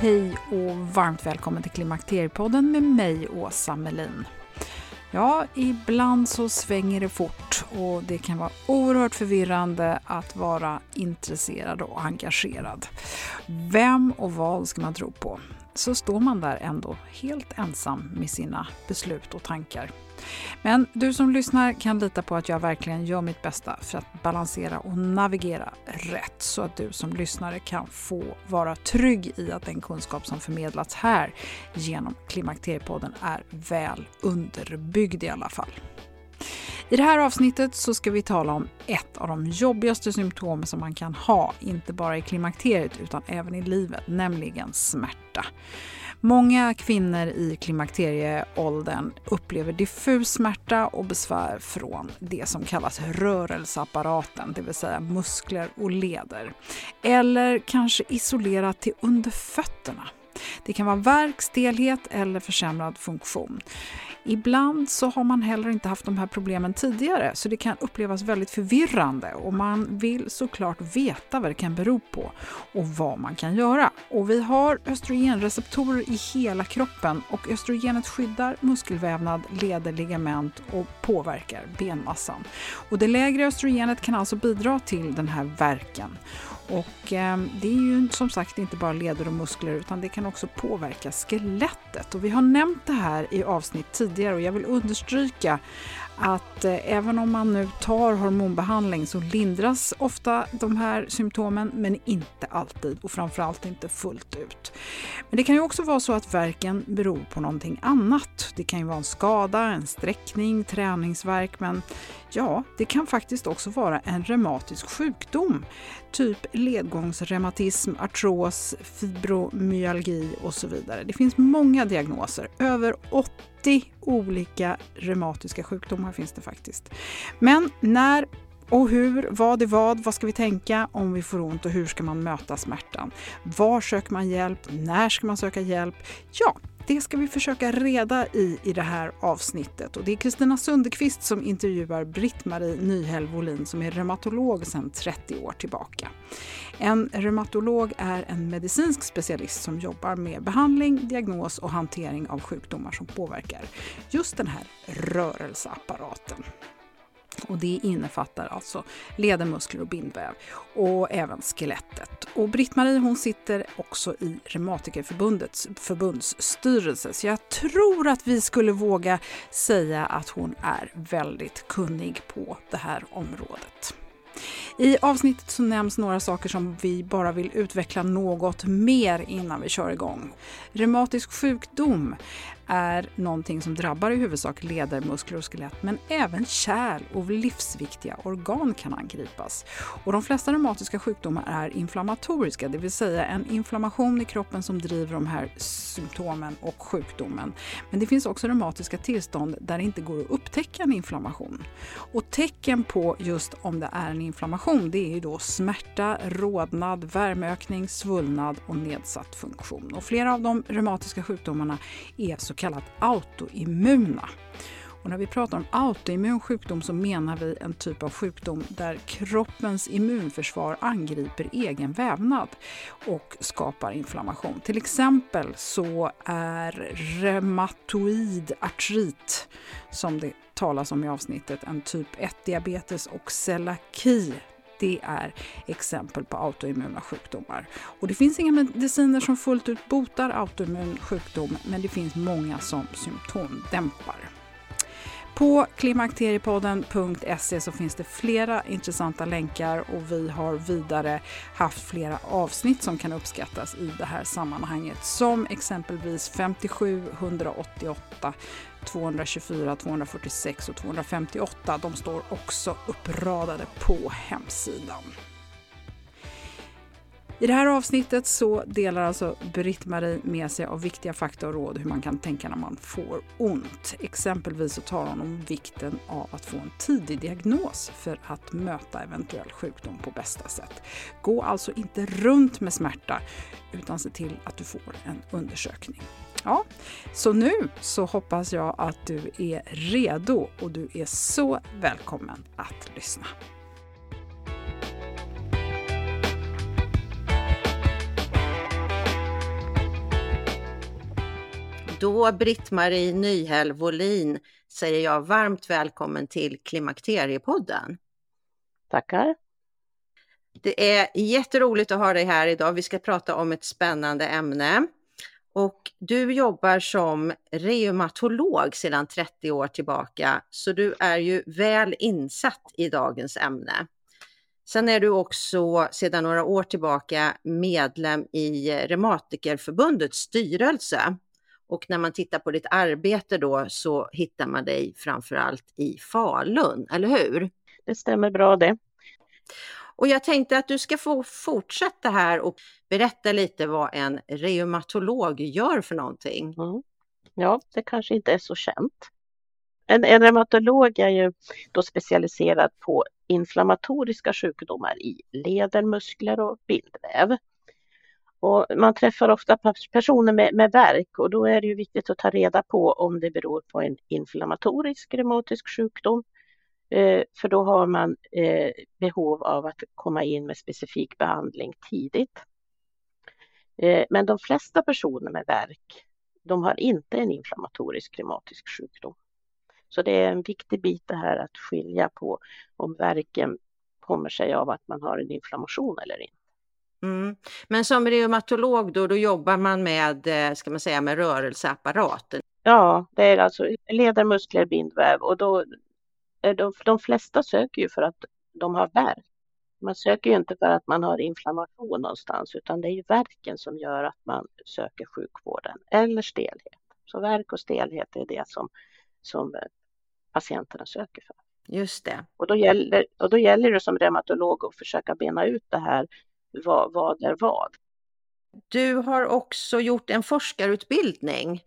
Hej och varmt välkommen till Klimakteriepodden med mig, Åsa Melin. Ja, ibland så svänger det fort och det kan vara oerhört förvirrande att vara intresserad och engagerad. Vem och vad ska man tro på? Så står man där ändå helt ensam med sina beslut och tankar. Men du som lyssnar kan lita på att jag verkligen gör mitt bästa för att balansera och navigera rätt så att du som lyssnare kan få vara trygg i att den kunskap som förmedlats här genom Klimakteriepodden är väl underbyggd i alla fall. I det här avsnittet så ska vi tala om ett av de jobbigaste symptom som man kan ha, inte bara i klimakteriet utan även i livet, nämligen smärta. Många kvinnor i klimakterieåldern upplever diffus smärta och besvär från det som kallas rörelseapparaten, det vill säga muskler och leder. Eller kanske isolerat till under fötterna. Det kan vara värk, stelhet eller försämrad funktion. Ibland så har man heller inte haft de här problemen tidigare så det kan upplevas väldigt förvirrande och man vill såklart veta vad det kan bero på och vad man kan göra. Och vi har östrogenreceptorer i hela kroppen och östrogenet skyddar muskelvävnad, leder, ligament och påverkar benmassan. Och det lägre östrogenet kan alltså bidra till den här verken. Och eh, det är ju som sagt inte bara leder och muskler utan det kan också påverka skelettet. Och vi har nämnt det här i avsnitt tidigare och jag vill understryka att eh, även om man nu tar hormonbehandling så lindras ofta de här symptomen men inte alltid och framförallt inte fullt ut. Men det kan ju också vara så att verken beror på någonting annat. Det kan ju vara en skada, en sträckning, träningsverk men ja, det kan faktiskt också vara en reumatisk sjukdom. Typ ledgångsreumatism, artros, fibromyalgi och så vidare. Det finns många diagnoser, över 80 olika reumatiska sjukdomar finns det faktiskt. Men när och hur, vad är vad, vad ska vi tänka om vi får ont och hur ska man möta smärtan? Var söker man hjälp? När ska man söka hjälp? Ja, det ska vi försöka reda i i det här avsnittet. Och det är Kristina Sundekvist som intervjuar Britt-Marie Nyhäll Wolin som är reumatolog sedan 30 år tillbaka. En reumatolog är en medicinsk specialist som jobbar med behandling, diagnos och hantering av sjukdomar som påverkar just den här rörelseapparaten. Och det innefattar alltså leder, muskler och bindväv och även skelettet. Och Britt-Marie hon sitter också i Reumatikerförbundets förbundsstyrelse så jag tror att vi skulle våga säga att hon är väldigt kunnig på det här området. I avsnittet så nämns några saker som vi bara vill utveckla något mer innan vi kör igång. Reumatisk sjukdom är någonting som drabbar i huvudsak leder, muskler och skelett, men även kärl och livsviktiga organ kan angripas. Och de flesta reumatiska sjukdomar är inflammatoriska, det vill säga en inflammation i kroppen som driver de här symptomen och sjukdomen. Men det finns också reumatiska tillstånd där det inte går att upptäcka en inflammation. Och tecken på just om det är en inflammation, det är ju då smärta, rodnad, värmeökning, svullnad och nedsatt funktion. Och flera av de reumatiska sjukdomarna är så kallat autoimmuna. Och när vi pratar om autoimmun sjukdom så menar vi en typ av sjukdom där kroppens immunförsvar angriper egen vävnad och skapar inflammation. Till exempel så är reumatoid artrit, som det talas om i avsnittet, en typ 1-diabetes och celiaki det är exempel på autoimmuna sjukdomar. Och det finns inga mediciner som fullt ut botar autoimmun sjukdom, men det finns många som symptomdämpar. På klimakteriepodden.se så finns det flera intressanta länkar och vi har vidare haft flera avsnitt som kan uppskattas i det här sammanhanget som exempelvis 57, 188, 224, 246 och 258. De står också uppradade på hemsidan. I det här avsnittet så delar alltså Britt-Marie med sig av viktiga fakta och råd hur man kan tänka när man får ont. Exempelvis så talar hon om vikten av att få en tidig diagnos för att möta eventuell sjukdom på bästa sätt. Gå alltså inte runt med smärta utan se till att du får en undersökning. Ja, så nu så hoppas jag att du är redo och du är så välkommen att lyssna. Då Britt-Marie Nyhäll Wåhlin säger jag varmt välkommen till Klimakteriepodden. Tackar. Det är jätteroligt att ha dig här idag. Vi ska prata om ett spännande ämne. Och du jobbar som reumatolog sedan 30 år tillbaka, så du är ju väl insatt i dagens ämne. Sen är du också sedan några år tillbaka medlem i Reumatikerförbundets styrelse. Och när man tittar på ditt arbete då så hittar man dig framförallt i Falun, eller hur? Det stämmer bra det. Och jag tänkte att du ska få fortsätta här och berätta lite vad en reumatolog gör för någonting. Mm. Ja, det kanske inte är så känt. En, en reumatolog är ju då specialiserad på inflammatoriska sjukdomar i leder, muskler och bindväv. Och man träffar ofta personer med, med värk och då är det ju viktigt att ta reda på om det beror på en inflammatorisk reumatisk sjukdom. Eh, för då har man eh, behov av att komma in med specifik behandling tidigt. Eh, men de flesta personer med värk, de har inte en inflammatorisk reumatisk sjukdom. Så det är en viktig bit det här att skilja på om värken kommer sig av att man har en inflammation eller inte. Mm. Men som reumatolog då, då jobbar man med, ska man säga, med rörelseapparaten? Ja, det är alltså leder, muskler, bindväv och då de, de flesta söker ju för att de har värk. Man söker ju inte för att man har inflammation någonstans utan det är ju värken som gör att man söker sjukvården eller stelhet. Så värk och stelhet är det som, som eh, patienterna söker för. Just det. Och då, gäller, och då gäller det som reumatolog att försöka bena ut det här vad, vad är vad. Du har också gjort en forskarutbildning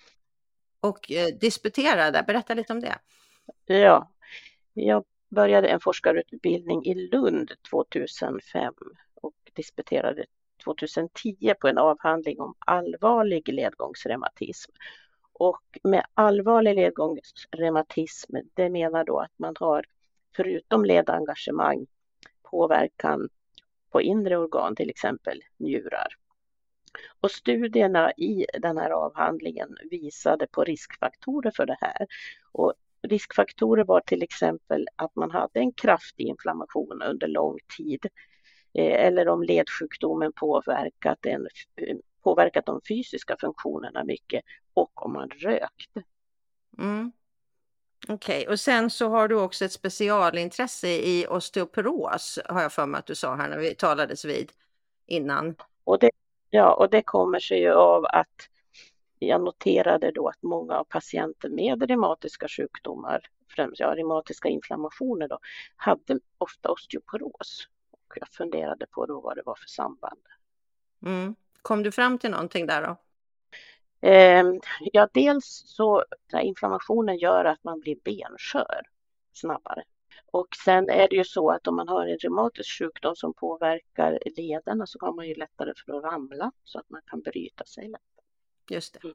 och eh, disputerade. Berätta lite om det. Ja, jag började en forskarutbildning i Lund 2005 och disputerade 2010 på en avhandling om allvarlig ledgångsreumatism. Och med allvarlig ledgångsreumatism, det menar då att man har förutom ledengagemang påverkan på inre organ, till exempel njurar. Och studierna i den här avhandlingen visade på riskfaktorer för det här. Och riskfaktorer var till exempel att man hade en kraftig inflammation under lång tid eh, eller om ledsjukdomen påverkat, en, påverkat de fysiska funktionerna mycket och om man rökte. Mm. Okej, okay. och sen så har du också ett specialintresse i osteoporos har jag för mig att du sa här när vi talades vid innan. Och det, ja, och det kommer sig ju av att jag noterade då att många av patienter med reumatiska sjukdomar, främst ja, reumatiska inflammationer, då, hade ofta osteoporos. Och jag funderade på då vad det var för samband. Mm. Kom du fram till någonting där då? Eh, ja, dels så inflammationen gör att man blir benskör snabbare. Och sen är det ju så att om man har en reumatisk sjukdom som påverkar lederna så har man ju lättare för att ramla så att man kan bryta sig lättare. Just det.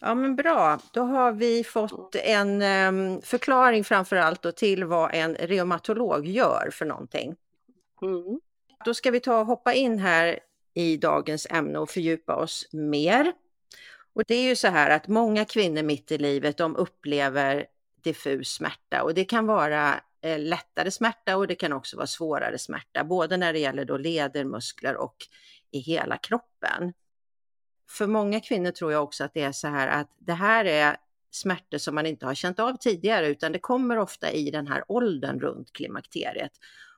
Ja men bra, då har vi fått en um, förklaring framför allt till vad en reumatolog gör för någonting. Mm. Då ska vi ta och hoppa in här i dagens ämne och fördjupa oss mer. Och det är ju så här att många kvinnor mitt i livet de upplever diffus smärta och det kan vara eh, lättare smärta och det kan också vara svårare smärta, både när det gäller då leder, muskler och i hela kroppen. För många kvinnor tror jag också att det är så här att det här är smärtor som man inte har känt av tidigare utan det kommer ofta i den här åldern runt klimakteriet.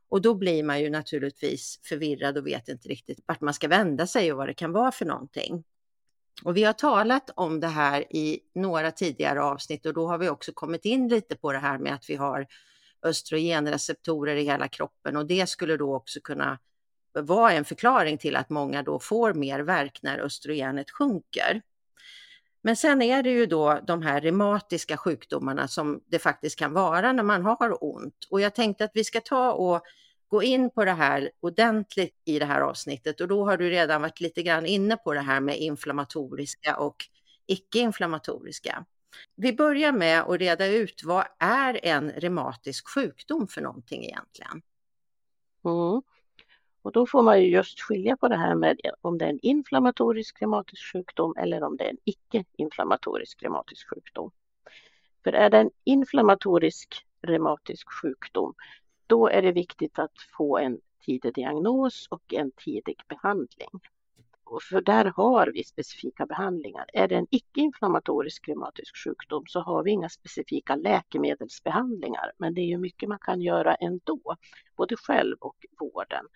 Och då blir man ju naturligtvis förvirrad och vet inte riktigt vart man ska vända sig och vad det kan vara för någonting. Och vi har talat om det här i några tidigare avsnitt och då har vi också kommit in lite på det här med att vi har östrogenreceptorer i hela kroppen och det skulle då också kunna var en förklaring till att många då får mer värk när östrogenet sjunker. Men sen är det ju då de här reumatiska sjukdomarna som det faktiskt kan vara när man har ont. Och jag tänkte att vi ska ta och gå in på det här ordentligt i det här avsnittet och då har du redan varit lite grann inne på det här med inflammatoriska och icke-inflammatoriska. Vi börjar med att reda ut vad är en reumatisk sjukdom för någonting egentligen? Mm. Och då får man ju just skilja på det här med om det är en inflammatorisk reumatisk sjukdom eller om det är en icke-inflammatorisk reumatisk sjukdom. För är det en inflammatorisk reumatisk sjukdom, då är det viktigt att få en tidig diagnos och en tidig behandling. För där har vi specifika behandlingar. Är det en icke-inflammatorisk reumatisk sjukdom så har vi inga specifika läkemedelsbehandlingar, men det är ju mycket man kan göra ändå, både själv och vården,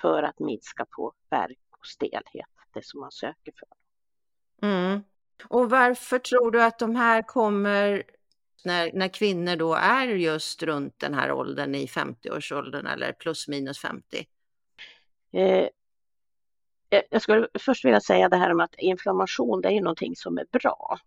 för att minska på värk och stelhet, det som man söker för. Mm. Och varför tror du att de här kommer när, när kvinnor då är just runt den här åldern i 50-årsåldern eller plus minus 50? Eh, jag skulle först vilja säga det här om att inflammation, det är ju någonting som är bra.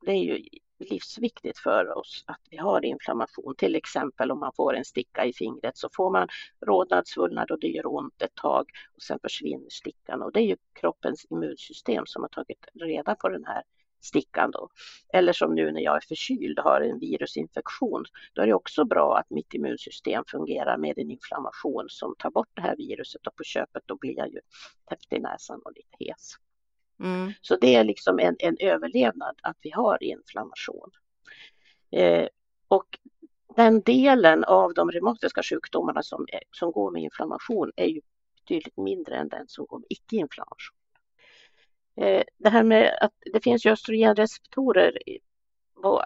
Det är ju livsviktigt för oss att vi har inflammation. Till exempel om man får en sticka i fingret så får man rodnad, svullnad och det gör ont ett tag och sen försvinner stickan och det är ju kroppens immunsystem som har tagit reda på den här stickan då. Eller som nu när jag är förkyld och har en virusinfektion, då är det också bra att mitt immunsystem fungerar med en inflammation som tar bort det här viruset och på köpet då blir jag ju täppt i näsan och lite hes. Mm. Så det är liksom en, en överlevnad att vi har inflammation. Eh, och den delen av de reumatiska sjukdomarna som, som går med inflammation är ju betydligt mindre än den som går med icke-inflammation. Eh, det här med att det finns ju östrogenreceptorer på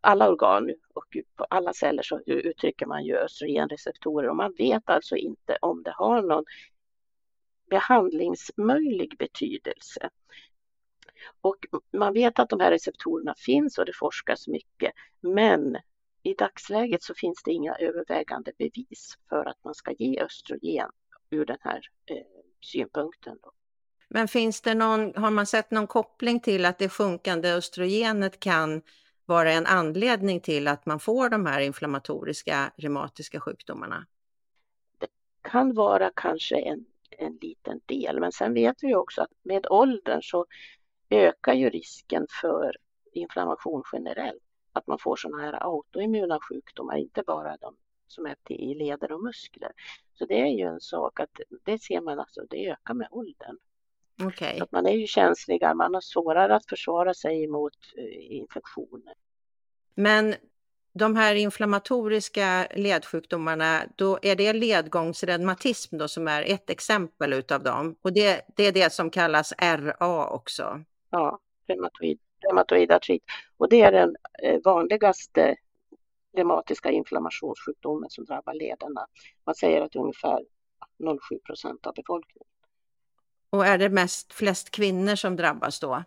alla organ och på alla celler så uttrycker man ju östrogenreceptorer och man vet alltså inte om det har någon behandlingsmöjlig betydelse. Och man vet att de här receptorerna finns och det forskas mycket, men i dagsläget så finns det inga övervägande bevis för att man ska ge östrogen ur den här eh, synpunkten. Då. Men finns det någon, har man sett någon koppling till att det sjunkande östrogenet kan vara en anledning till att man får de här inflammatoriska reumatiska sjukdomarna? Det kan vara kanske en, en liten del, men sen vet vi också att med åldern så ökar ju risken för inflammation generellt. Att man får sådana här autoimmuna sjukdomar, inte bara de som är i leder och muskler. Så det är ju en sak att det ser man alltså, det ökar med åldern. Okay. Att man är ju känsligare, man har svårare att försvara sig mot eh, infektioner. Men de här inflammatoriska ledsjukdomarna, då är det ledgångsreumatism då som är ett exempel utav dem. Och det, det är det som kallas RA också. Ja, reumatoid, reumatoid artrit. Och det är den eh, vanligaste reumatiska inflammationssjukdomen som drabbar lederna. Man säger att ungefär 0,7 procent av befolkningen. Och är det mest flest kvinnor som drabbas då?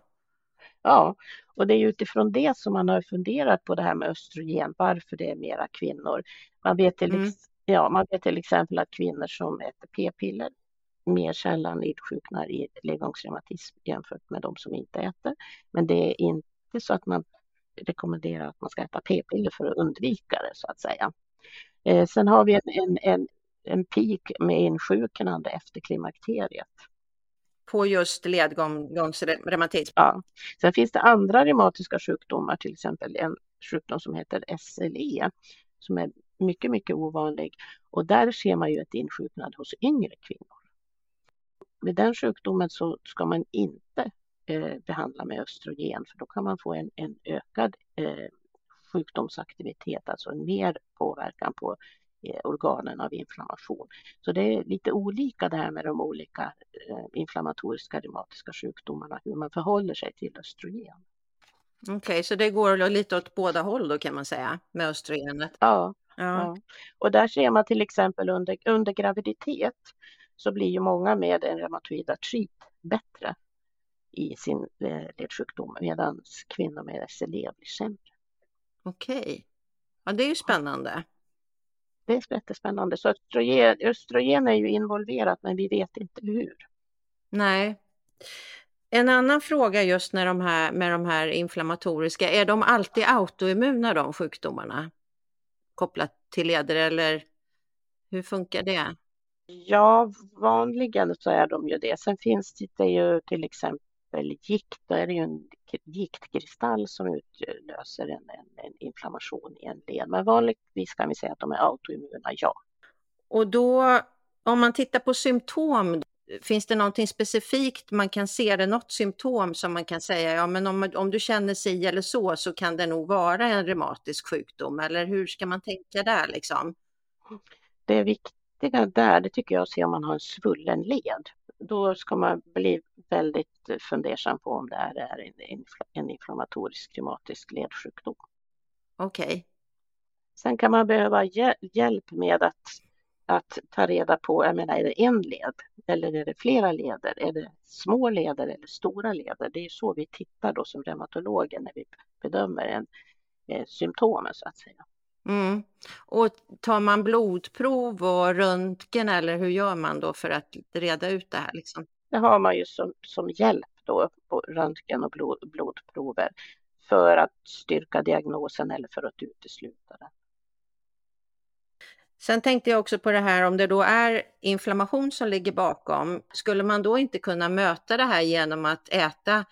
Ja, och det är utifrån det som man har funderat på det här med östrogen, varför det är mera kvinnor. Man vet till, mm. ja, man vet till exempel att kvinnor som äter p-piller mer sällan insjuknar i ledgångsreumatism jämfört med de som inte äter. Men det är inte så att man rekommenderar att man ska äta p-piller för att undvika det så att säga. Eh, sen har vi en, en, en, en peak med insjuknande efter klimakteriet. På just ledgångsreumatism? Ja. Sen finns det andra reumatiska sjukdomar, till exempel en sjukdom som heter SLE som är mycket, mycket ovanlig och där ser man ju ett insjuknande hos yngre kvinnor. Med den sjukdomen så ska man inte eh, behandla med östrogen för då kan man få en, en ökad eh, sjukdomsaktivitet, alltså en mer påverkan på organen av inflammation. Så det är lite olika det här med de olika eh, inflammatoriska reumatiska sjukdomarna, hur man förhåller sig till östrogen. Okej, okay, så det går lite åt båda håll då kan man säga med östrogenet? Ja, ja. ja. och där ser man till exempel under, under graviditet så blir ju många med en reumatoid artrit bättre i sin eh, ledsjukdom medan kvinnor med SLE blir sämre. Okej, okay. ja det är ju spännande. Det är jättespännande. Så östrogen, östrogen är ju involverat men vi vet inte hur. Nej. En annan fråga just när de här, med de här inflammatoriska, är de alltid autoimmuna de sjukdomarna? Kopplat till leder eller hur funkar det? Ja, vanligen så är de ju det. Sen finns det ju till exempel gikt, då är det ju en giktkristall som utlöser en, en, en inflammation i en led. Men vanligtvis kan vi säga att de är autoimmuna, ja. Och då, om man tittar på symptom, finns det någonting specifikt man kan se? Det något symptom som man kan säga, ja men om, om du känner sig eller så, så kan det nog vara en reumatisk sjukdom, eller hur ska man tänka där liksom? Det är viktiga där, det tycker jag, att se om man har en svullen led då ska man bli väldigt fundersam på om det här är en, en inflammatorisk reumatisk ledsjukdom. Okej. Okay. Sen kan man behöva hjälp med att, att ta reda på, jag menar, är det en led eller är det flera leder? Är det små leder eller stora leder? Det är så vi tittar då som reumatologer när vi bedömer en, eh, symptomen så att säga. Mm. Och tar man blodprov och röntgen eller hur gör man då för att reda ut det här? Liksom? Det har man ju som, som hjälp då på röntgen och blod, blodprover för att styrka diagnosen eller för att utesluta den. Sen tänkte jag också på det här om det då är inflammation som ligger bakom, skulle man då inte kunna möta det här genom att äta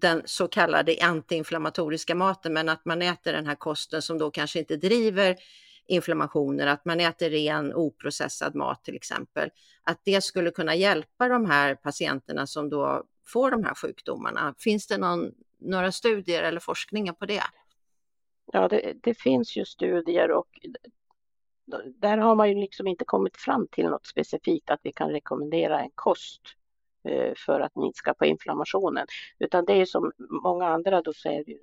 den så kallade antiinflammatoriska maten, men att man äter den här kosten som då kanske inte driver inflammationer, att man äter ren oprocessad mat till exempel, att det skulle kunna hjälpa de här patienterna som då får de här sjukdomarna. Finns det någon, några studier eller forskningar på det? Ja, det, det finns ju studier och där har man ju liksom inte kommit fram till något specifikt att vi kan rekommendera en kost för att minska på inflammationen. Utan det är som många andra då så är det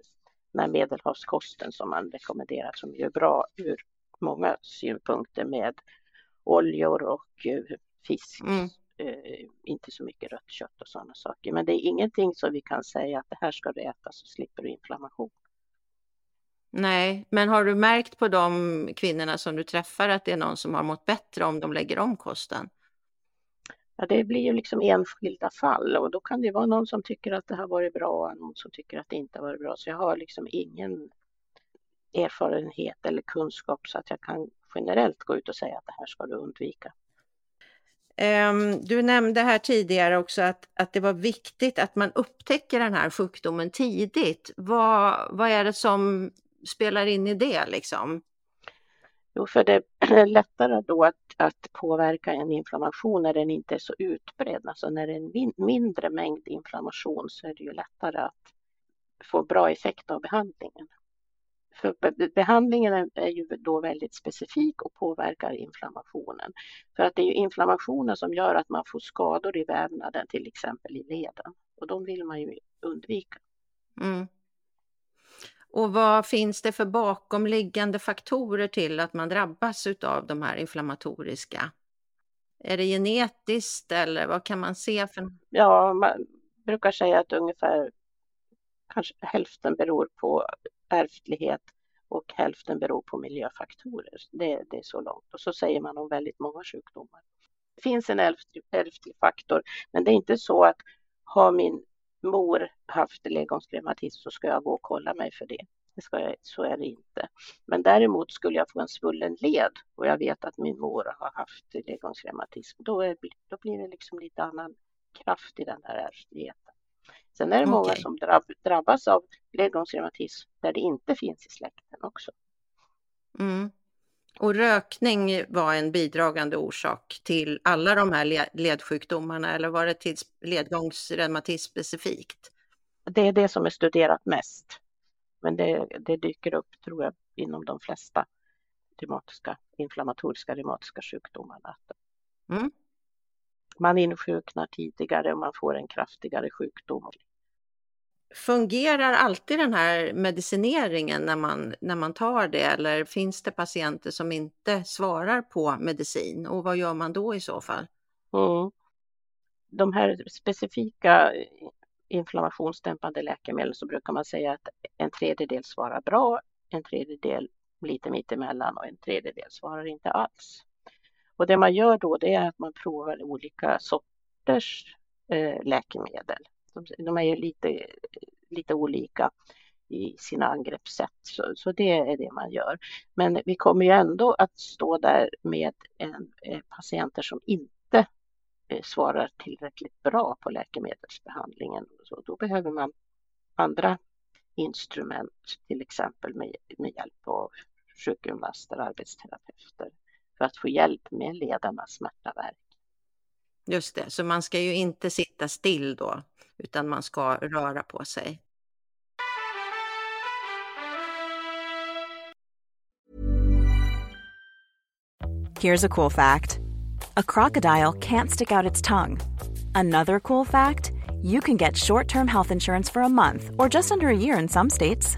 den här medelhavskosten som man rekommenderar som är bra ur många synpunkter med oljor och eh, fisk. Mm. Eh, inte så mycket rött kött och sådana saker. Men det är ingenting som vi kan säga att det här ska du äta så slipper du inflammation. Nej, men har du märkt på de kvinnorna som du träffar att det är någon som har mått bättre om de lägger om kosten? Ja, det blir ju liksom enskilda fall och då kan det vara någon som tycker att det har varit bra och någon som tycker att det inte har varit bra. Så jag har liksom ingen erfarenhet eller kunskap så att jag kan generellt gå ut och säga att det här ska du undvika. Um, du nämnde här tidigare också att, att det var viktigt att man upptäcker den här sjukdomen tidigt. Vad, vad är det som spelar in i det liksom? Jo, för det är lättare då att, att påverka en inflammation när den inte är så utbredd. Alltså när det är en mindre mängd inflammation så är det ju lättare att få bra effekt av behandlingen. För behandlingen är ju då väldigt specifik och påverkar inflammationen. För att det är ju inflammationen som gör att man får skador i vävnaden, till exempel i leden. Och de vill man ju undvika. Mm. Och vad finns det för bakomliggande faktorer till att man drabbas av de här inflammatoriska? Är det genetiskt eller vad kan man se? För... Ja, man brukar säga att ungefär kanske hälften beror på ärftlighet och hälften beror på miljöfaktorer. Det, det är så långt. Och så säger man om väldigt många sjukdomar. Det finns en ärftlig faktor, men det är inte så att har min mor haft ledgångsreumatism så ska jag gå och kolla mig för det. det ska jag, så är det inte. Men däremot skulle jag få en svullen led och jag vet att min mor har haft ledgångsreumatism, då, är, då blir det liksom lite annan kraft i den här ärftligheten. Sen är det många okay. som drabb, drabbas av ledgångsreumatism där det inte finns i släkten också. Mm. Och rökning var en bidragande orsak till alla de här ledsjukdomarna eller var det till ledgångsreumatism specifikt? Det är det som är studerat mest. Men det, det dyker upp, tror jag, inom de flesta reumatiska, inflammatoriska reumatiska sjukdomarna. Mm. Man insjuknar tidigare och man får en kraftigare sjukdom. Fungerar alltid den här medicineringen när man, när man tar det eller finns det patienter som inte svarar på medicin och vad gör man då i så fall? Mm. De här specifika inflammationsdämpande läkemedel så brukar man säga att en tredjedel svarar bra, en tredjedel lite mittemellan och en tredjedel svarar inte alls. Och det man gör då det är att man provar olika sorters eh, läkemedel. De, de är ju lite, lite olika i sina angreppssätt. Så, så, det är det man gör. Men vi kommer ju ändå att stå där med en, eh, patienter som inte eh, svarar tillräckligt bra på läkemedelsbehandlingen. Så då behöver man andra instrument, till exempel med, med hjälp av sjukgymnaster, arbetsterapeuter för att få hjälp med ledarnas smärta Just det, så man ska ju inte sitta still då, utan man ska röra på sig. Here's a cool fact. A crocodile can't stick out its tongue. Another cool fact, you can get short-term health insurance for a month or just under a year in some states.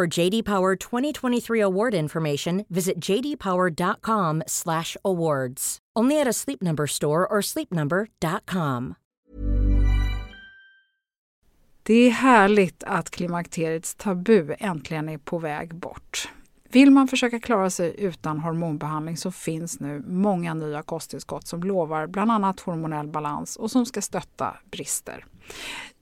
For JD Power 2023 award information, visit jdpower.com/awards. Only at a Sleep Number store or sleepnumber.com. Det är härligt att klimakteriets tabu äntligen är på väg bort. Vill man försöka klara sig utan hormonbehandling så finns nu många nya kosttillskott som lovar bland annat hormonell balans och som ska stötta brister.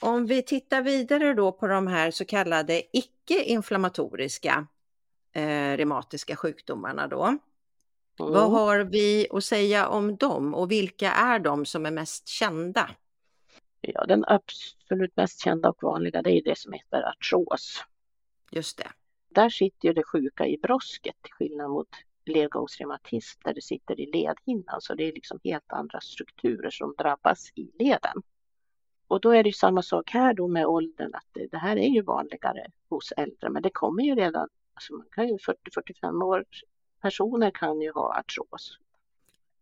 Om vi tittar vidare då på de här så kallade icke-inflammatoriska eh, reumatiska sjukdomarna då. Mm. Vad har vi att säga om dem och vilka är de som är mest kända? Ja, den absolut mest kända och vanliga det är det som heter artros. Just det. Där sitter ju det sjuka i brosket till skillnad mot ledgångsreumatism där det sitter i ledhinnan så det är liksom helt andra strukturer som drabbas i leden. Och då är det ju samma sak här då med åldern att det, det här är ju vanligare hos äldre men det kommer ju redan, alltså man kan ju 40-45 år personer kan ju ha artros.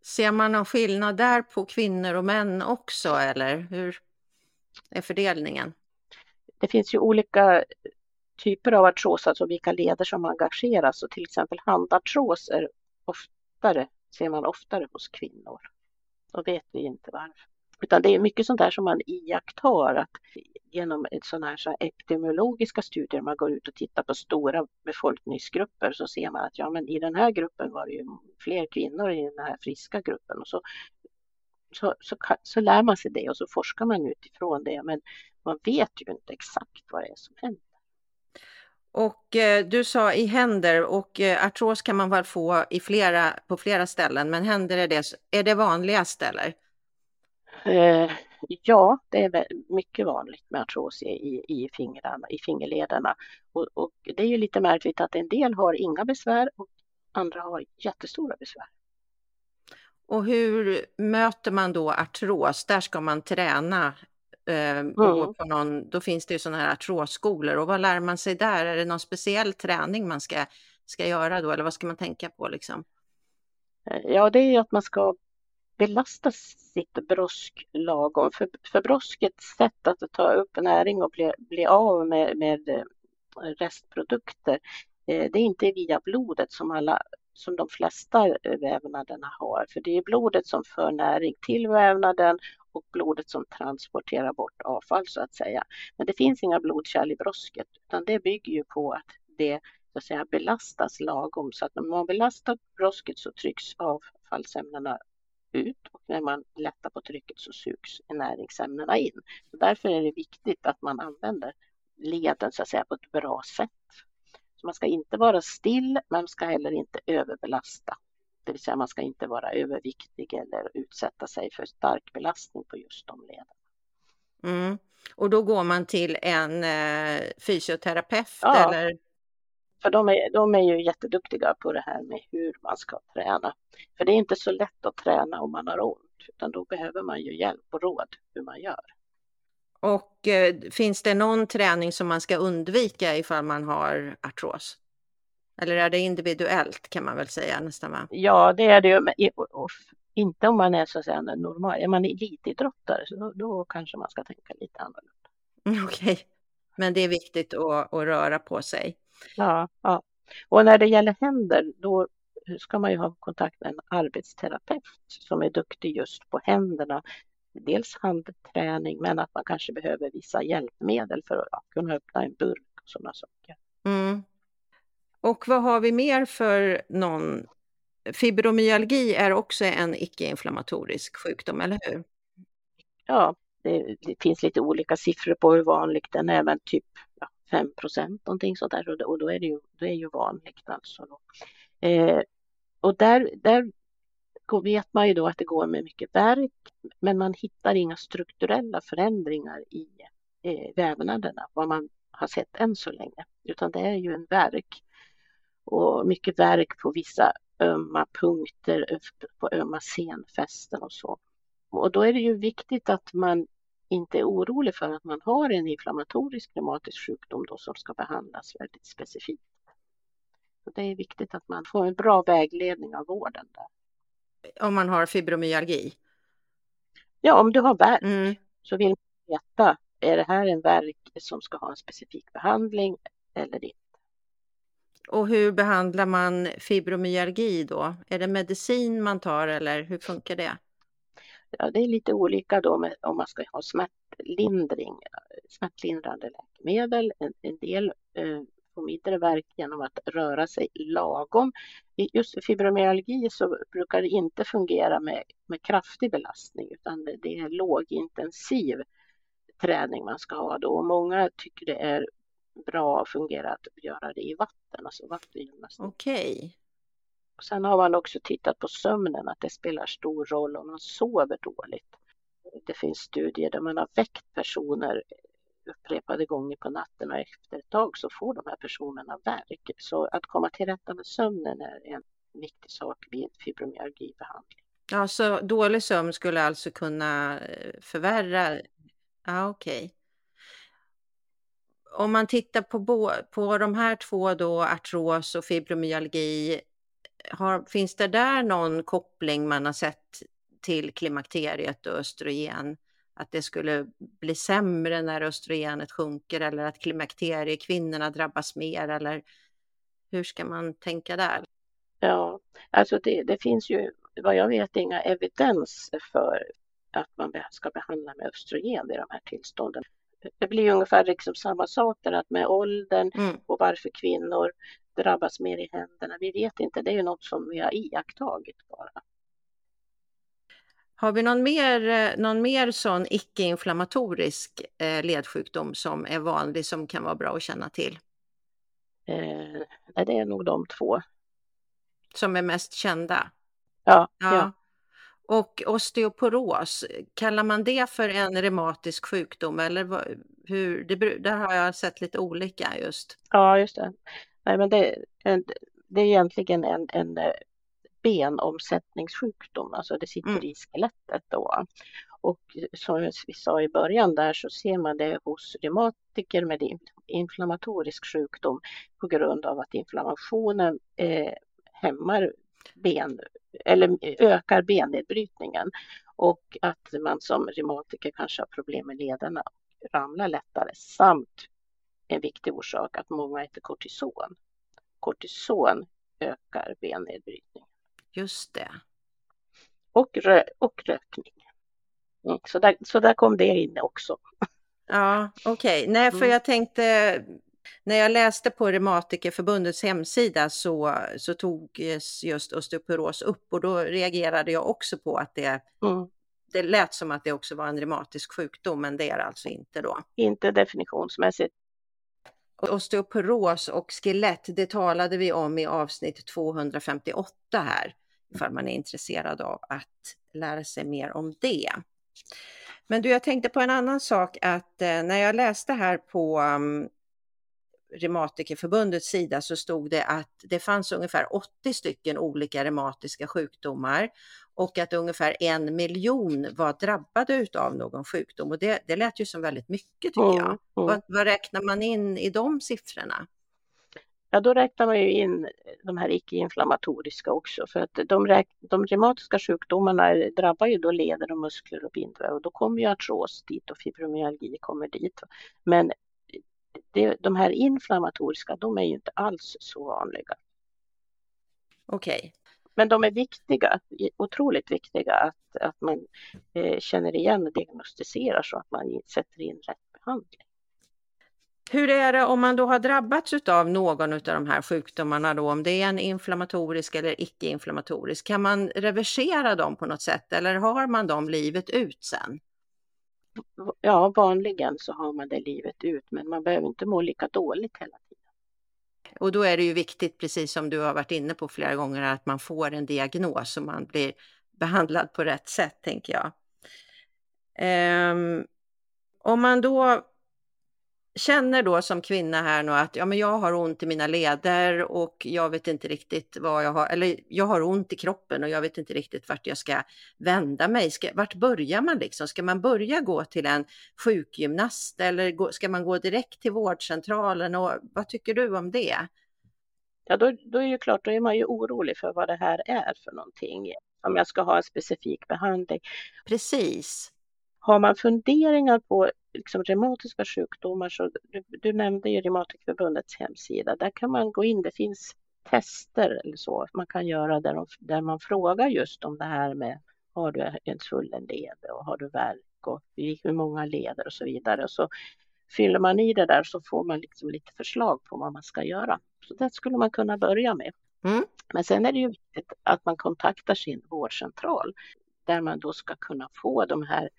Ser man någon skillnad där på kvinnor och män också eller hur är fördelningen? Det finns ju olika typer av artros, alltså vilka leder som engageras och till exempel handartros är oftare, ser man oftare hos kvinnor. Då vet vi inte varför. Utan det är mycket sånt där som man iakttar att genom sådana här, så här epidemiologiska studier, man går ut och tittar på stora befolkningsgrupper så ser man att ja, men i den här gruppen var det ju fler kvinnor i den här friska gruppen och så, så, så, så lär man sig det och så forskar man utifrån det. Men man vet ju inte exakt vad det är som händer. Och eh, du sa i händer och eh, artros kan man väl få i flera, på flera ställen, men händer är det, är det vanligast eller? Eh, ja, det är mycket vanligt med artros i, i, fingrarna, i fingerlederna. Och, och, det är ju lite märkligt att en del har inga besvär och andra har jättestora besvär. Och hur möter man då artros? Där ska man träna. Eh, mm. på någon, då finns det ju sådana här artrosskolor och vad lär man sig där? Är det någon speciell träning man ska, ska göra då eller vad ska man tänka på liksom? Eh, ja, det är ju att man ska belasta sitt brosk lagom. För, för broskets sätt att ta upp näring och bli, bli av med, med eh, restprodukter, eh, det är inte via blodet som, alla, som de flesta vävnaderna har. För det är blodet som för näring till vävnaden och blodet som transporterar bort avfall så att säga. Men det finns inga blodkärl i brosket utan det bygger ju på att det så att säga, belastas lagom. Så att när man belastar brosket så trycks avfallsämnena ut och när man lättar på trycket så sugs näringsämnena in. Så därför är det viktigt att man använder leden så att säga på ett bra sätt. Så man ska inte vara still, men man ska heller inte överbelasta. Det vill säga man ska inte vara överviktig eller utsätta sig för stark belastning på just de lederna. Mm. Och då går man till en eh, fysioterapeut ja. eller? För de är, de är ju jätteduktiga på det här med hur man ska träna. För det är inte så lätt att träna om man har ont, utan då behöver man ju hjälp och råd hur man gör. Och eh, finns det någon träning som man ska undvika ifall man har artros? Eller är det individuellt kan man väl säga nästan? Va? Ja, det är det ju. Men, inte om man är så att säga normal. Är man elitidrottare så då, då kanske man ska tänka lite annorlunda. Okej, okay. men det är viktigt att, att röra på sig. Ja, ja. Och när det gäller händer, då ska man ju ha kontakt med en arbetsterapeut som är duktig just på händerna. Dels handträning, men att man kanske behöver vissa hjälpmedel för att kunna öppna en burk och sådana saker. Mm. Och vad har vi mer för någon? Fibromyalgi är också en icke-inflammatorisk sjukdom, eller hur? Ja, det, det, finns lite olika siffror på hur vanligt den är, men typ 5 procent någonting sånt där och, och då är det ju, det är ju vanligt alltså. Då. Eh, och där, där vet man ju då att det går med mycket värk, men man hittar inga strukturella förändringar i eh, vävnaderna, vad man har sett än så länge, utan det är ju en värk och mycket värk på vissa ömma punkter, på ömma senfästen och så. Och då är det ju viktigt att man inte är orolig för att man har en inflammatorisk reumatisk sjukdom då som ska behandlas väldigt specifikt. Så det är viktigt att man får en bra vägledning av vården där. Om man har fibromyalgi? Ja, om du har värk mm. så vill man veta, är det här en värk som ska ha en specifik behandling eller inte? Och hur behandlar man fibromyalgi då? Är det medicin man tar eller hur funkar det? Ja, det är lite olika då med, om man ska ha smärtlindring, smärtlindrande läkemedel. En, en del eh, får mindre verk genom att röra sig lagom. Just fibromyalgi så brukar det inte fungera med, med kraftig belastning utan det, det är lågintensiv träning man ska ha då. Och många tycker det är bra att fungera att göra det i vatten, alltså vattengymnastik. Okej. Sen har man också tittat på sömnen, att det spelar stor roll om man sover dåligt. Det finns studier där man har väckt personer upprepade gånger på natten och efter ett tag så får de här personerna värk. Så att komma till rätta med sömnen är en viktig sak vid fibromyalgibehandling. Ja, så dålig sömn skulle alltså kunna eh, förvärra? Ja, okej. Okay. Om man tittar på, på de här två då, artros och fibromyalgi, har, finns det där någon koppling man har sett till klimakteriet och östrogen? Att det skulle bli sämre när östrogenet sjunker eller att klimakteriekvinnorna drabbas mer eller hur ska man tänka där? Ja, alltså det, det finns ju vad jag vet inga evidens för att man ska behandla med östrogen i de här tillstånden. Det blir ungefär liksom samma sak där att med åldern mm. och varför kvinnor drabbas mer i händerna. Vi vet inte, det är ju något som vi har iakttagit bara. Har vi någon mer, någon mer sån icke-inflammatorisk eh, ledsjukdom som är vanlig som kan vara bra att känna till? Eh, det är nog de två. Som är mest kända? Ja, ja. ja. Och osteoporos, kallar man det för en reumatisk sjukdom eller hur? Det, där har jag sett lite olika just. Ja, just det. Nej, men det, det är egentligen en, en eh, benomsättningssjukdom, alltså det sitter mm. i skelettet då. Och som vi sa i början där så ser man det hos reumatiker med inflammatorisk sjukdom på grund av att inflammationen eh, hämmar ben eller ökar bennedbrytningen och att man som reumatiker kanske har problem med lederna och ramlar lättare samt en viktig orsak att många äter kortison. Kortison ökar bennedbrytningen. Just det. Och, rö och rökning. Mm, så, där, så där kom det in också. Ja, okej. Okay. Nej, för mm. jag tänkte när jag läste på Reumatikerförbundets hemsida så, så togs just osteoporos upp och då reagerade jag också på att det, mm. det lät som att det också var en reumatisk sjukdom, men det är det alltså inte då. Inte definitionsmässigt. Osteoporos och skelett, det talade vi om i avsnitt 258 här, ifall man är intresserad av att lära sig mer om det. Men du, jag tänkte på en annan sak att eh, när jag läste här på um, Reumatikerförbundets sida så stod det att det fanns ungefär 80 stycken olika reumatiska sjukdomar och att ungefär en miljon var drabbade av någon sjukdom. Och det, det lät ju som väldigt mycket tycker mm, jag. Mm. Vad, vad räknar man in i de siffrorna? Ja, då räknar man ju in de här icke-inflammatoriska också för att de, de reumatiska sjukdomarna drabbar ju då leder och muskler och bindväv och då kommer ju artros dit och fibromyalgi kommer dit. Men det, de här inflammatoriska, de är ju inte alls så vanliga. Okej. Men de är viktiga, otroligt viktiga att, att man eh, känner igen och diagnostiserar så att man sätter in rätt behandling. Hur är det om man då har drabbats av någon av de här sjukdomarna då, om det är en inflammatorisk eller icke-inflammatorisk, kan man reversera dem på något sätt eller har man dem livet ut sen? ja, vanligen så har man det livet ut, men man behöver inte må lika dåligt hela. Och då är det ju viktigt, precis som du har varit inne på flera gånger, att man får en diagnos och man blir behandlad på rätt sätt, tänker jag. Um, om man då känner då som kvinna här nu att ja, men jag har ont i mina leder och jag vet inte riktigt vad jag har, eller jag har ont i kroppen och jag vet inte riktigt vart jag ska vända mig. Ska, vart börjar man liksom? Ska man börja gå till en sjukgymnast eller ska man gå direkt till vårdcentralen och vad tycker du om det? Ja, då, då är det klart, då är man ju orolig för vad det här är för någonting. Om jag ska ha en specifik behandling. Precis. Har man funderingar på liksom reumatiska sjukdomar, så du, du nämnde ju Reumatikerförbundets hemsida, där kan man gå in, det finns tester eller så man kan göra där, de, där man frågar just om det här med har du en svullen led och har du värk och hur många leder och så vidare. Och så fyller man i det där så får man liksom lite förslag på vad man ska göra. Så det skulle man kunna börja med. Mm. Men sen är det ju viktigt att man kontaktar sin vårdcentral där man då ska kunna få de här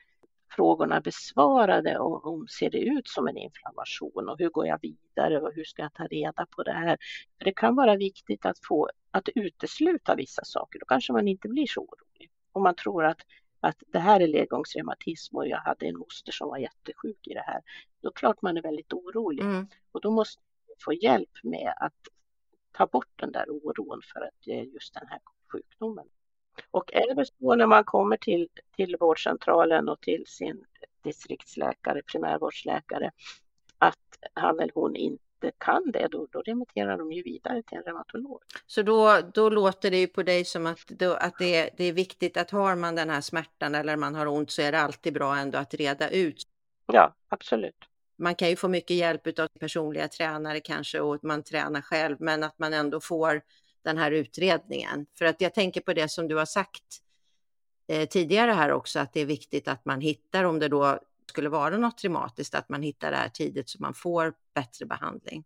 frågorna besvarade och om ser det ut som en inflammation och hur går jag vidare och hur ska jag ta reda på det här? För det kan vara viktigt att få att utesluta vissa saker. Då kanske man inte blir så orolig. Om man tror att, att det här är ledgångsreumatism och jag hade en moster som var jättesjuk i det här. Då klart man är väldigt orolig mm. och då måste man få hjälp med att ta bort den där oron för att det är just den här sjukdomen. Och är det så när man kommer till, till vårdcentralen och till sin distriktsläkare, primärvårdsläkare, att han eller hon inte kan det, då, då remitterar de ju vidare till en reumatolog. Så då, då låter det ju på dig som att, då, att det, det är viktigt att har man den här smärtan eller man har ont så är det alltid bra ändå att reda ut. Ja, absolut. Man kan ju få mycket hjälp av personliga tränare kanske och man tränar själv, men att man ändå får den här utredningen. För att jag tänker på det som du har sagt eh, tidigare här också, att det är viktigt att man hittar om det då skulle vara något traumatiskt, att man hittar det här tidigt så man får bättre behandling.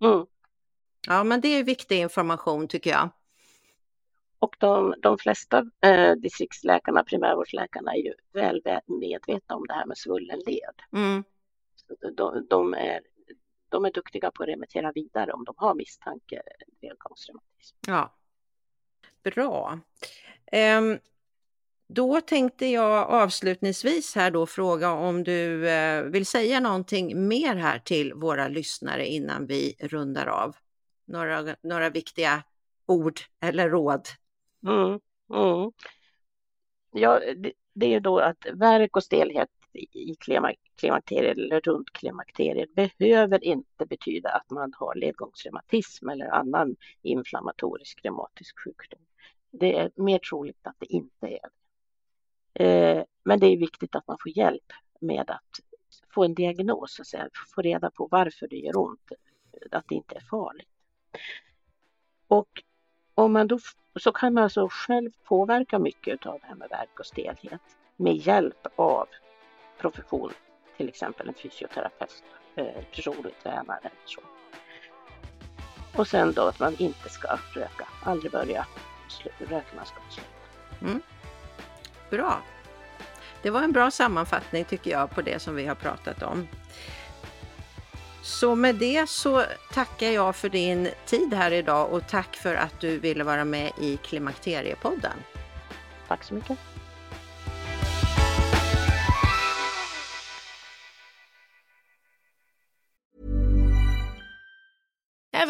Mm. Ja, men det är viktig information tycker jag. Och de, de flesta eh, distriktsläkarna, primärvårdsläkarna, är ju väl, medvetna om det här med svullen led. Mm. De, de, är, de är duktiga på att remittera vidare om de har misstanke ledgångsreumatism. Ja, bra. Um, då tänkte jag avslutningsvis här då fråga om du eh, vill säga någonting mer här till våra lyssnare innan vi rundar av. Några, några viktiga ord eller råd? Mm, mm. Ja, det, det är då att värk och stelhet i klimakteriet eller runt klimakteriet behöver inte betyda att man har ledgångsreumatism eller annan inflammatorisk reumatisk sjukdom. Det är mer troligt att det inte är det. Eh, men det är viktigt att man får hjälp med att få en diagnos, och få reda på varför det gör ont, att det inte är farligt. Och om man då, så kan man alltså själv påverka mycket av det här med värk och stelhet med hjälp av profession, till exempel en fysioterapeut, eh, personlig tränare eller så. Och sen då att man inte ska röka, aldrig börja röka, man ska sluta. Mm. Bra. Det var en bra sammanfattning tycker jag på det som vi har pratat om. Så med det så tackar jag för din tid här idag och tack för att du ville vara med i Klimakteriepodden. Tack så mycket.